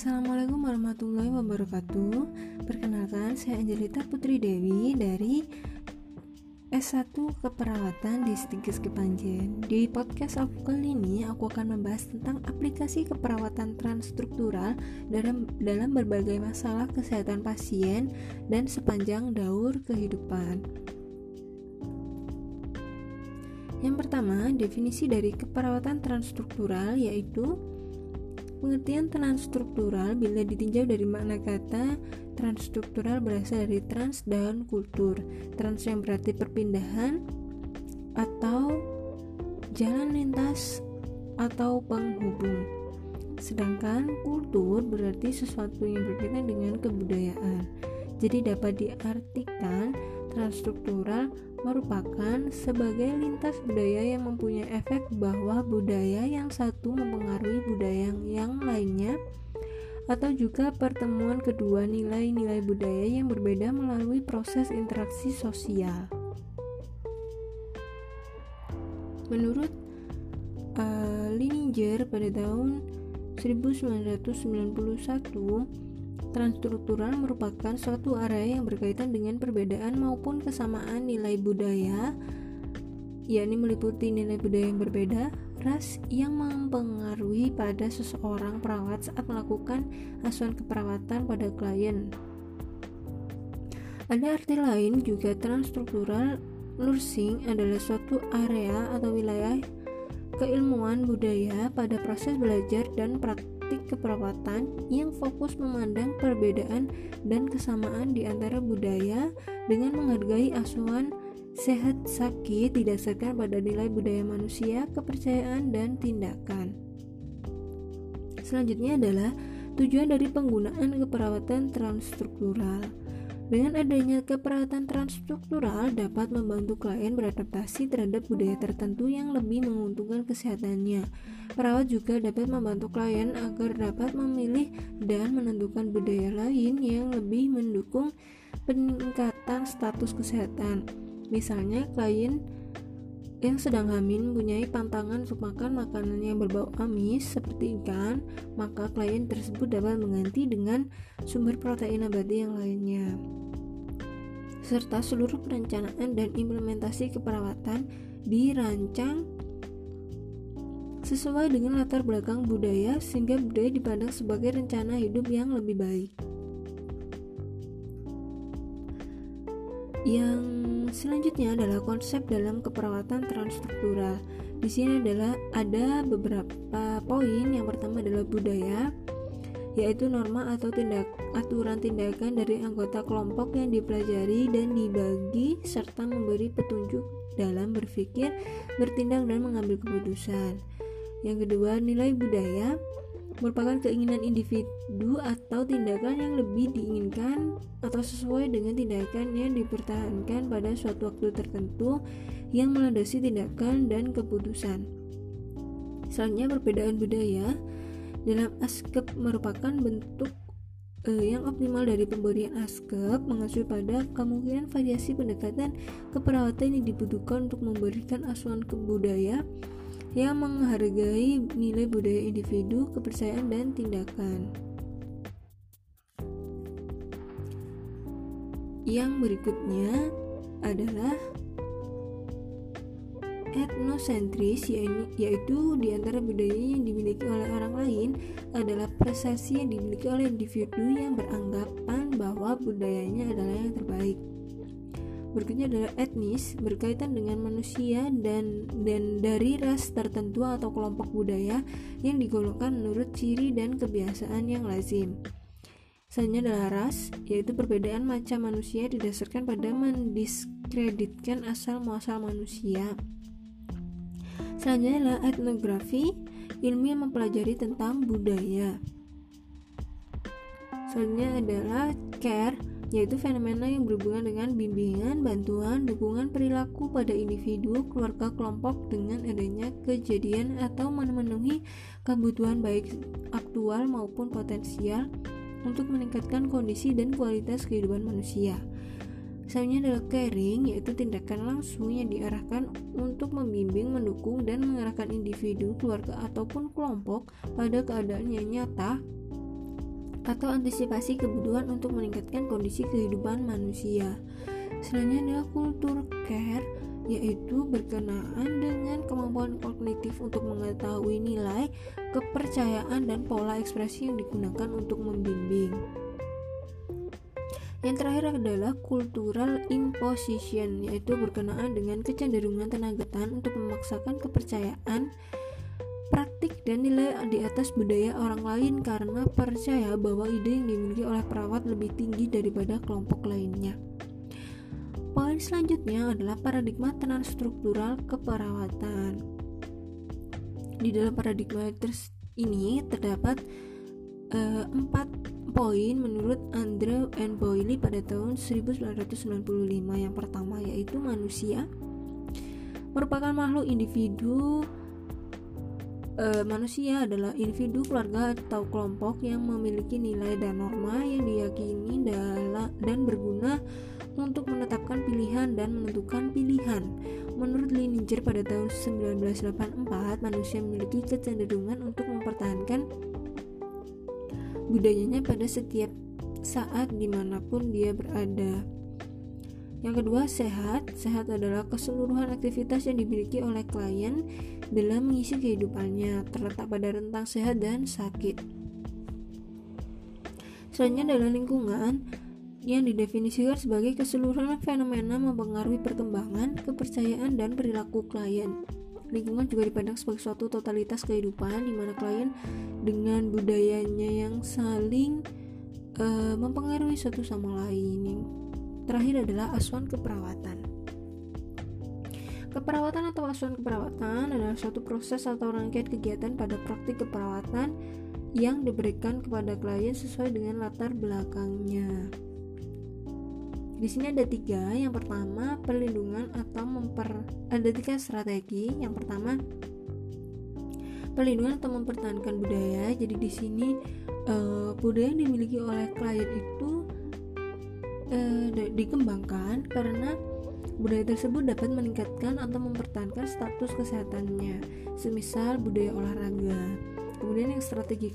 Assalamualaikum warahmatullahi wabarakatuh. Perkenalkan, saya Angelita Putri Dewi dari S1 Keperawatan di Stikes Kepanjen Di podcast aku kali ini, aku akan membahas tentang aplikasi keperawatan transstruktural dalam, dalam berbagai masalah kesehatan pasien dan sepanjang daur kehidupan. Yang pertama, definisi dari keperawatan transstruktural yaitu Pengertian transstruktural bila ditinjau dari makna kata transstruktural berasal dari trans dan kultur. Trans yang berarti perpindahan atau jalan lintas atau penghubung. Sedangkan kultur berarti sesuatu yang berkaitan dengan kebudayaan. Jadi dapat diartikan transstruktural merupakan sebagai lintas budaya yang mempunyai efek bahwa budaya yang satu mempengaruhi budaya yang lainnya atau juga pertemuan kedua nilai-nilai budaya yang berbeda melalui proses interaksi sosial. Menurut uh, Lininger pada tahun 1991 Transstruktural merupakan suatu area yang berkaitan dengan perbedaan maupun kesamaan nilai budaya, yakni meliputi nilai budaya yang berbeda, ras yang mempengaruhi pada seseorang perawat saat melakukan asuhan keperawatan pada klien. Ada arti lain juga transstruktural nursing adalah suatu area atau wilayah keilmuan budaya pada proses belajar dan praktik praktik keperawatan yang fokus memandang perbedaan dan kesamaan di antara budaya dengan menghargai asuhan sehat sakit didasarkan pada nilai budaya manusia, kepercayaan, dan tindakan. Selanjutnya adalah tujuan dari penggunaan keperawatan transstruktural. Dengan adanya keperawatan transstruktural dapat membantu klien beradaptasi terhadap budaya tertentu yang lebih menguntungkan kesehatannya. Perawat juga dapat membantu klien agar dapat memilih dan menentukan budaya lain yang lebih mendukung peningkatan status kesehatan. Misalnya, klien yang sedang hamil mempunyai pantangan untuk makan makanan yang berbau amis seperti ikan, maka klien tersebut dapat mengganti dengan sumber protein nabati yang lainnya serta seluruh perencanaan dan implementasi keperawatan dirancang sesuai dengan latar belakang budaya sehingga budaya dipandang sebagai rencana hidup yang lebih baik. Yang selanjutnya adalah konsep dalam keperawatan transstruktural. Di sini adalah ada beberapa poin. Yang pertama adalah budaya, yaitu norma atau tindak aturan tindakan dari anggota kelompok yang dipelajari dan dibagi serta memberi petunjuk dalam berpikir, bertindak dan mengambil keputusan. Yang kedua, nilai budaya merupakan keinginan individu atau tindakan yang lebih diinginkan atau sesuai dengan tindakan yang dipertahankan pada suatu waktu tertentu yang melandasi tindakan dan keputusan. Selanjutnya perbedaan budaya dalam ASKEP merupakan bentuk eh, yang optimal dari pemberian ASKEP mengacu pada kemungkinan variasi pendekatan keperawatan yang dibutuhkan untuk memberikan asuhan ke budaya yang menghargai nilai budaya individu, kepercayaan, dan tindakan. Yang berikutnya adalah etnosentris yaitu di antara budaya yang dimiliki oleh orang lain adalah persepsi yang dimiliki oleh individu yang beranggapan bahwa budayanya adalah yang terbaik. Berikutnya adalah etnis berkaitan dengan manusia dan dan dari ras tertentu atau kelompok budaya yang digolongkan menurut ciri dan kebiasaan yang lazim. Selanjutnya adalah ras, yaitu perbedaan macam manusia didasarkan pada mendiskreditkan asal muasal manusia. Selanjutnya adalah etnografi, ilmu yang mempelajari tentang budaya. Selanjutnya adalah care, yaitu fenomena yang berhubungan dengan bimbingan, bantuan, dukungan perilaku pada individu, keluarga, kelompok dengan adanya kejadian atau memenuhi kebutuhan baik aktual maupun potensial untuk meningkatkan kondisi dan kualitas kehidupan manusia. Selanjutnya adalah caring, yaitu tindakan langsung yang diarahkan untuk membimbing, mendukung, dan mengarahkan individu, keluarga, ataupun kelompok pada keadaan yang nyata atau antisipasi kebutuhan untuk meningkatkan kondisi kehidupan manusia. Selanjutnya adalah kultur care yaitu berkenaan dengan kemampuan kognitif untuk mengetahui nilai, kepercayaan, dan pola ekspresi yang digunakan untuk membimbing. Yang terakhir adalah cultural imposition, yaitu berkenaan dengan kecenderungan tenaga tan untuk memaksakan kepercayaan, dan nilai di atas budaya orang lain karena percaya bahwa ide yang dimiliki oleh perawat lebih tinggi daripada kelompok lainnya. Poin selanjutnya adalah paradigma transstruktural keperawatan. Di dalam paradigma ini terdapat uh, empat poin menurut Andrew and Boyle pada tahun 1995. Yang pertama yaitu manusia merupakan makhluk individu e, manusia adalah individu, keluarga atau kelompok yang memiliki nilai dan norma yang diyakini dan berguna untuk menetapkan pilihan dan menentukan pilihan. Menurut Lininger pada tahun 1984, manusia memiliki kecenderungan untuk mempertahankan budayanya pada setiap saat di mana pun dia berada. Yang kedua, sehat. Sehat adalah keseluruhan aktivitas yang dimiliki oleh klien dalam mengisi kehidupannya, terletak pada rentang sehat dan sakit. Selanjutnya adalah lingkungan yang didefinisikan sebagai keseluruhan fenomena mempengaruhi perkembangan, kepercayaan, dan perilaku klien. Lingkungan juga dipandang sebagai suatu totalitas kehidupan di mana klien dengan budayanya yang saling uh, mempengaruhi satu sama lain. Terakhir adalah asuhan keperawatan. Keperawatan atau asuhan keperawatan adalah suatu proses atau rangkaian kegiatan pada praktik keperawatan yang diberikan kepada klien sesuai dengan latar belakangnya. Di sini ada tiga. Yang pertama perlindungan atau memper ada tiga strategi. Yang pertama perlindungan atau mempertahankan budaya. Jadi di sini uh, budaya yang dimiliki oleh klien itu uh, dikembangkan karena budaya tersebut dapat meningkatkan atau mempertahankan status kesehatannya. Semisal budaya olahraga. Kemudian yang strategi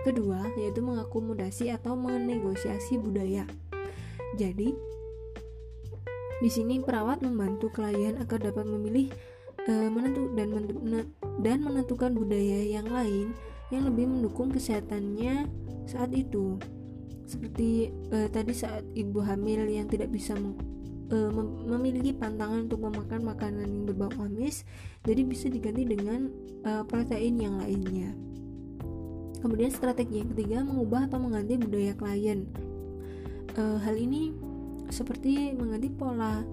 kedua yaitu mengakomodasi atau menegosiasi budaya. Jadi, di sini perawat membantu klien agar dapat memilih uh, menentu dan dan menentukan budaya yang lain yang lebih mendukung kesehatannya saat itu. Seperti uh, tadi saat ibu hamil yang tidak bisa uh, mem memiliki pantangan untuk memakan makanan yang berbau amis, jadi bisa diganti dengan uh, protein yang lainnya. Kemudian strategi yang ketiga mengubah atau mengganti budaya klien. Uh, hal ini seperti mengganti pola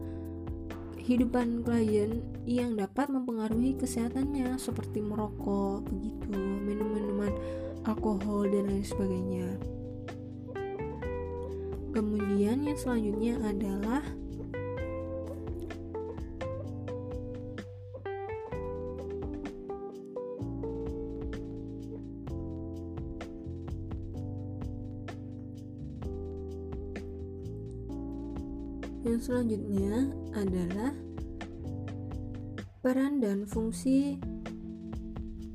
kehidupan klien yang dapat mempengaruhi kesehatannya seperti merokok begitu minum minuman alkohol dan lain sebagainya kemudian yang selanjutnya adalah Yang selanjutnya adalah peran dan fungsi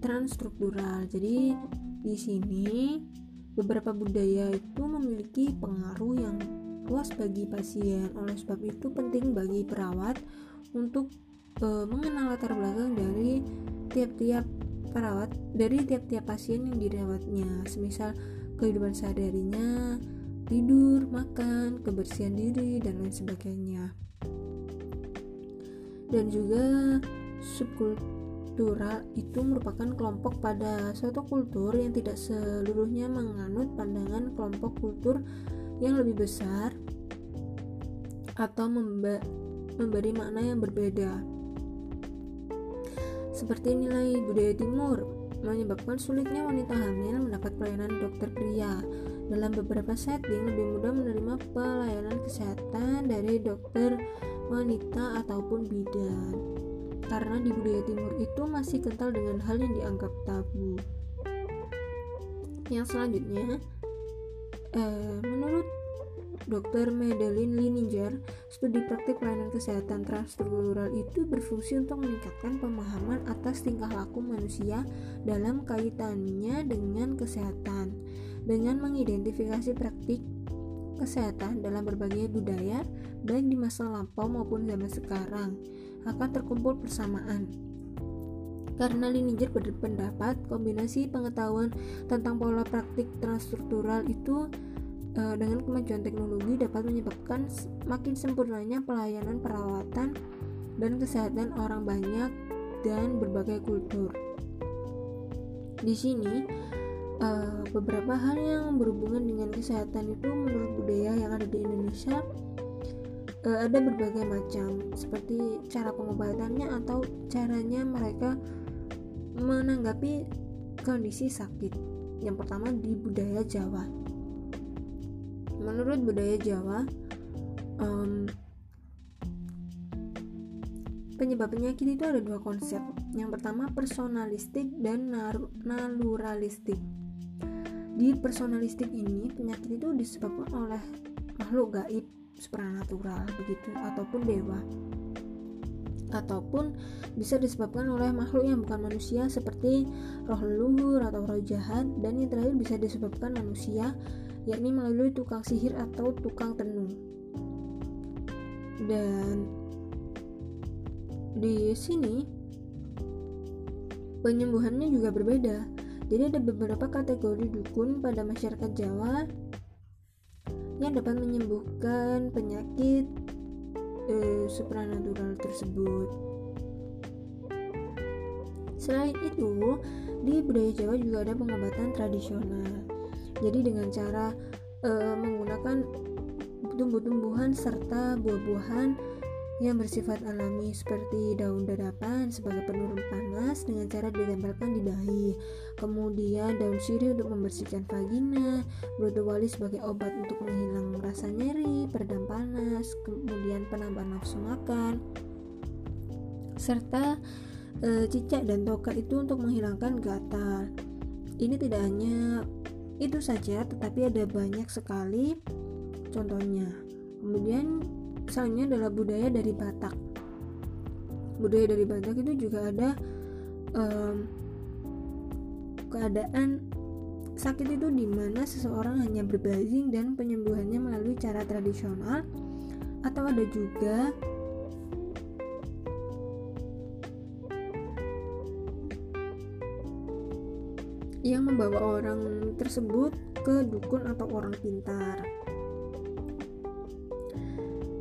transstruktural. Jadi di sini beberapa budaya itu memiliki pengaruh yang luas bagi pasien. Oleh sebab itu penting bagi perawat untuk e, mengenal latar belakang dari tiap-tiap perawat dari tiap-tiap pasien yang dirawatnya. Semisal kehidupan sehari-harinya, tidur, makan, kebersihan diri, dan lain sebagainya. Dan juga subkultural itu merupakan kelompok pada suatu kultur yang tidak seluruhnya menganut pandangan kelompok kultur yang lebih besar atau memberi makna yang berbeda. Seperti nilai budaya timur menyebabkan sulitnya wanita hamil mendapat pelayanan dokter pria dalam beberapa setting lebih mudah menerima pelayanan kesehatan dari dokter wanita ataupun bidan karena di budaya timur itu masih kental dengan hal yang dianggap tabu yang selanjutnya eh, menurut Dr. Madeline Lininger, studi praktik pelayanan kesehatan transstruktural itu berfungsi untuk meningkatkan pemahaman atas tingkah laku manusia dalam kaitannya dengan kesehatan dengan mengidentifikasi praktik kesehatan dalam berbagai budaya, baik di masa lampau maupun zaman sekarang, akan terkumpul persamaan. Karena Lineker berpendapat kombinasi pengetahuan tentang pola praktik transstruktural itu e, dengan kemajuan teknologi dapat menyebabkan makin sempurnanya pelayanan perawatan dan kesehatan orang banyak dan berbagai kultur. Di sini, uh, beberapa hal yang berhubungan dengan kesehatan itu menurut budaya yang ada di Indonesia ada berbagai macam seperti cara pengobatannya atau caranya mereka menanggapi kondisi sakit. Yang pertama di budaya Jawa. Menurut budaya Jawa um, penyebab penyakit itu ada dua konsep. Yang pertama personalistik dan naturalistik di personalistik ini penyakit itu disebabkan oleh makhluk gaib supranatural begitu ataupun dewa. Ataupun bisa disebabkan oleh makhluk yang bukan manusia seperti roh leluhur atau roh jahat dan yang terakhir bisa disebabkan manusia yakni melalui tukang sihir atau tukang tenung. Dan di sini penyembuhannya juga berbeda. Jadi ada beberapa kategori dukun pada masyarakat Jawa yang dapat menyembuhkan penyakit eh, supranatural tersebut. Selain itu, di budaya Jawa juga ada pengobatan tradisional. Jadi dengan cara eh, menggunakan tumbuh-tumbuhan serta buah-buahan yang bersifat alami seperti daun dadapan sebagai penurun panas dengan cara ditempelkan di dahi. Kemudian daun sirih untuk membersihkan vagina brodo wali sebagai obat untuk menghilang rasa nyeri peredam panas kemudian penambah nafsu makan serta e, cicak dan toka itu untuk menghilangkan gatal. Ini tidak hanya itu saja tetapi ada banyak sekali contohnya. Kemudian Misalnya adalah budaya dari Batak. Budaya dari Batak itu juga ada um, keadaan sakit itu di mana seseorang hanya berbazing dan penyembuhannya melalui cara tradisional atau ada juga yang membawa orang tersebut ke dukun atau orang pintar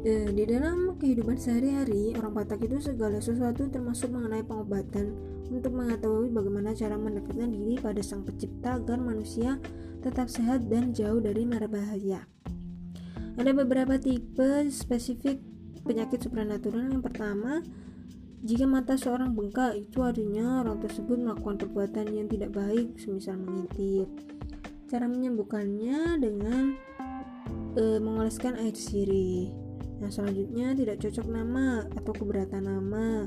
di dalam kehidupan sehari-hari orang Batak itu segala sesuatu termasuk mengenai pengobatan. Untuk mengetahui bagaimana cara mendekatkan diri pada sang pencipta agar manusia tetap sehat dan jauh dari mara bahaya. Ada beberapa tipe spesifik penyakit supranatural. Yang pertama jika mata seorang bengkak itu artinya orang tersebut melakukan perbuatan yang tidak baik semisal mengintip. Cara menyembuhkannya dengan e, mengoleskan air sirih Yang selanjutnya tidak cocok nama atau keberatan nama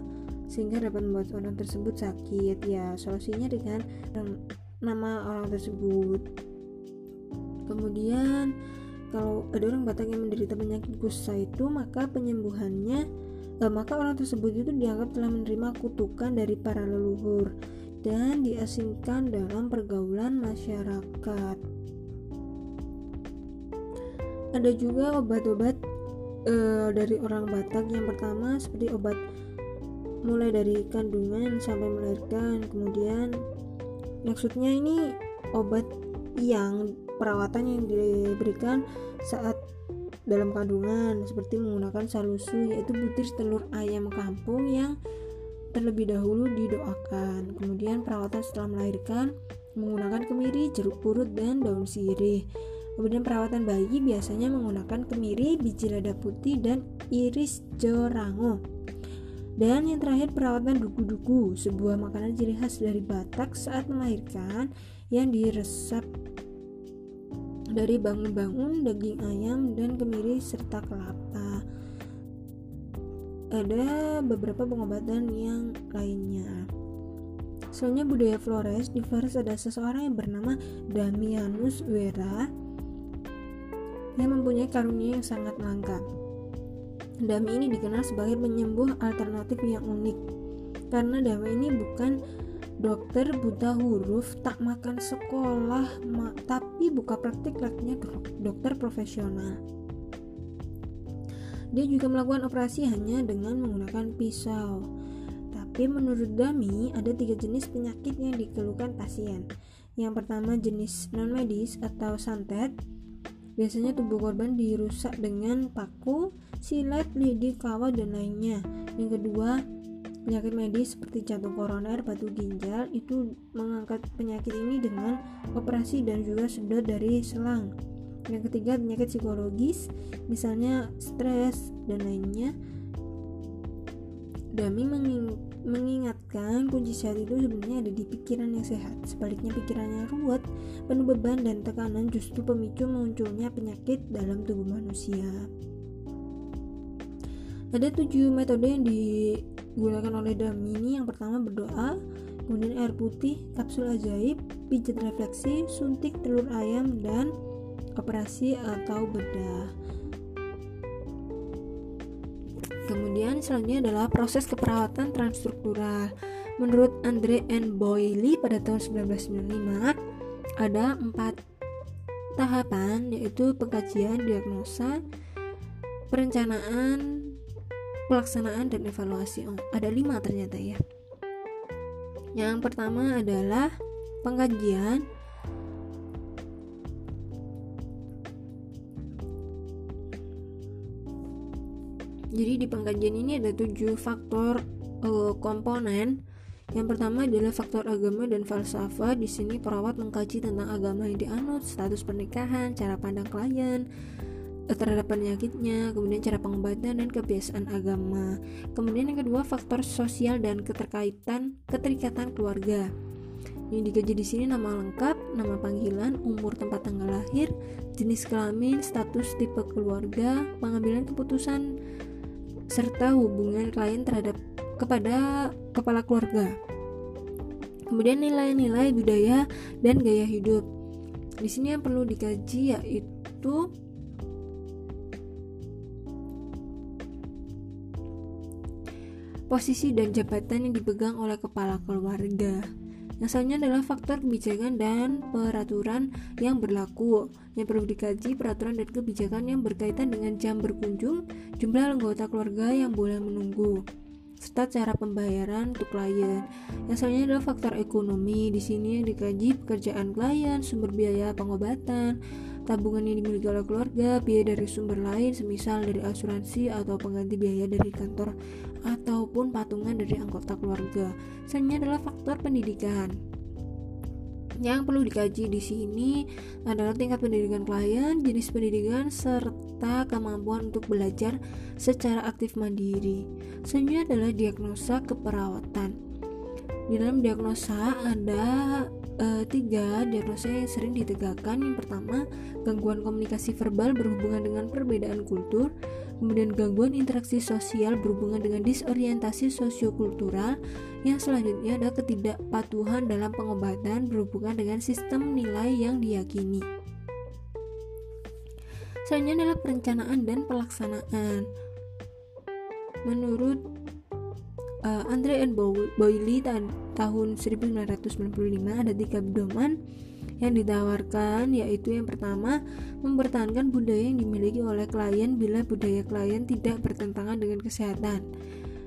sehingga dapat membuat orang tersebut sakit. Ya, solusinya dengan nama orang tersebut. Kemudian kalau ada orang Batak yang menderita penyakit kusta itu maka penyembuhannya eh, maka orang tersebut itu dianggap telah menerima kutukan dari para leluhur dan diasingkan dalam pergaulan masyarakat. Ada juga obat-obat uh, dari orang Batak yang pertama seperti obat mulai dari kandungan sampai melahirkan. Kemudian maksudnya ini obat yang perawatan yang diberikan saat dalam kandungan seperti menggunakan salusu yaitu butir telur ayam kampung yang terlebih dahulu didoakan. Kemudian perawatan setelah melahirkan menggunakan kemiri jeruk purut dan daun sirih Kemudian perawatan bayi biasanya menggunakan kemiri, biji lada putih, dan iris jorango. Dan yang terakhir perawatan duku-duku, sebuah makanan ciri khas dari Batak saat melahirkan yang diresap dari bangun-bangun, daging ayam, dan kemiri serta kelapa. Ada beberapa pengobatan yang lainnya. Soalnya budaya Flores, di Flores ada seseorang yang bernama Damianus Wera yang mempunyai karunia yang sangat langka. Dami ini dikenal sebagai penyembuh alternatif yang unik karena Dami ini bukan dokter buta huruf tak makan sekolah ma tapi buka praktik layaknya dokter profesional. Dia juga melakukan operasi hanya dengan menggunakan pisau. Tapi menurut Dami ada tiga jenis penyakit yang dikeluhkan pasien. Yang pertama jenis non medis atau santet biasanya tubuh korban dirusak dengan paku, silet, lidi, kawat, dan lainnya yang kedua Penyakit medis seperti jantung koroner, batu ginjal itu mengangkat penyakit ini dengan operasi dan juga sedot dari selang. Yang ketiga penyakit psikologis, misalnya stres dan lainnya. Dami menging mengingatkan kunci sehat itu sebenarnya ada di pikiran yang sehat. Sebaliknya pikirannya ruwet, penuh beban dan tekanan justru pemicu munculnya penyakit dalam tubuh manusia. Ada tujuh metode yang digunakan oleh Damini. Yang pertama berdoa, kemudian air putih, kapsul ajaib, pijat refleksi, suntik telur ayam, dan operasi atau bedah. Kemudian selanjutnya adalah proses keperawatan transstruktural. Menurut Andre N. Boyle pada tahun 1995 ada empat tahapan yaitu pengkajian, diagnosa, perencanaan, pelaksanaan dan evaluasi oh, ada lima ternyata ya yang pertama adalah pengkajian jadi di pengkajian ini ada tujuh faktor uh, komponen yang pertama adalah faktor agama dan falsafah. Di sini perawat mengkaji tentang agama yang dianut, status pernikahan, cara pandang klien, terhadap penyakitnya, kemudian cara pengobatan dan kebiasaan agama. Kemudian yang kedua faktor sosial dan keterkaitan keterikatan keluarga. Yang dikaji di sini nama lengkap, nama panggilan, umur tempat tanggal lahir, jenis kelamin, status tipe keluarga, pengambilan keputusan serta hubungan klien terhadap kepada kepala keluarga. Kemudian nilai-nilai budaya dan gaya hidup. Di sini yang perlu dikaji yaitu posisi dan jabatan yang dipegang oleh kepala keluarga. Yang adalah faktor kebijakan dan peraturan yang berlaku. Yang perlu dikaji peraturan dan kebijakan yang berkaitan dengan jam berkunjung, jumlah anggota keluarga yang boleh menunggu, serta cara pembayaran untuk klien. Yang selanjutnya adalah faktor ekonomi. Di sini dikaji pekerjaan klien, sumber biaya pengobatan, tabungan yang dimiliki oleh keluarga, biaya dari sumber lain, semisal dari asuransi atau pengganti biaya dari kantor ataupun patungan dari anggota keluarga. Selanjutnya adalah faktor pendidikan. Yang perlu dikaji di sini adalah tingkat pendidikan klien, jenis pendidikan, serta kemampuan untuk belajar secara aktif mandiri. Selanjutnya adalah diagnosa keperawatan. Di dalam diagnosa ada uh, tiga diagnosa yang sering ditegakkan. Yang pertama gangguan komunikasi verbal berhubungan dengan perbedaan kultur. Kemudian gangguan interaksi sosial berhubungan dengan disorientasi sosiokultural. Yang selanjutnya ada ketidakpatuhan dalam pengobatan berhubungan dengan sistem nilai yang diyakini. Selanjutnya adalah perencanaan dan pelaksanaan. Menurut uh, Andre and Boyle tahun 1995 ada tiga pedoman yang ditawarkan yaitu yang pertama mempertahankan budaya yang dimiliki oleh klien bila budaya klien tidak bertentangan dengan kesehatan.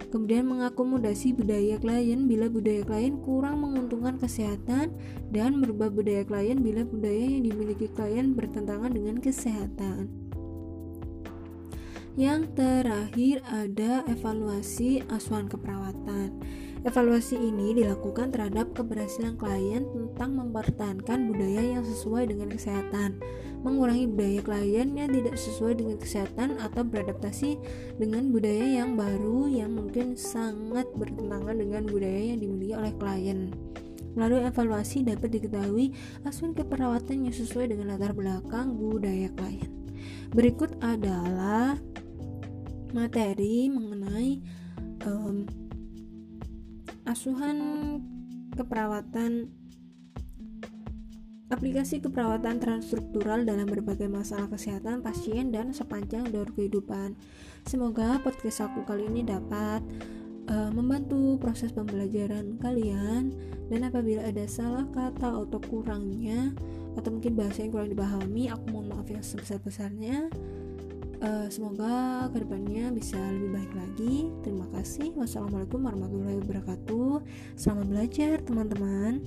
Kemudian mengakomodasi budaya klien bila budaya klien kurang menguntungkan kesehatan dan merubah budaya klien bila budaya yang dimiliki klien bertentangan dengan kesehatan yang terakhir ada evaluasi asuhan keperawatan. Evaluasi ini dilakukan terhadap keberhasilan klien tentang mempertahankan budaya yang sesuai dengan kesehatan, mengurangi budaya klien yang tidak sesuai dengan kesehatan atau beradaptasi dengan budaya yang baru yang mungkin sangat bertentangan dengan budaya yang dimiliki oleh klien. Melalui evaluasi dapat diketahui asuhan keperawatan yang sesuai dengan latar belakang budaya klien. Berikut adalah materi mengenai um, asuhan keperawatan aplikasi keperawatan transstruktural dalam berbagai masalah kesehatan pasien dan sepanjang daur kehidupan. Semoga podcast aku kali ini dapat uh, membantu proses pembelajaran kalian dan apabila ada salah kata atau kurangnya atau mungkin bahasa yang kurang dipahami, aku mohon maaf yang sebesar-besarnya. Uh, semoga ke depannya bisa lebih baik lagi. Terima kasih. Wassalamualaikum warahmatullahi wabarakatuh. Selamat belajar, teman-teman.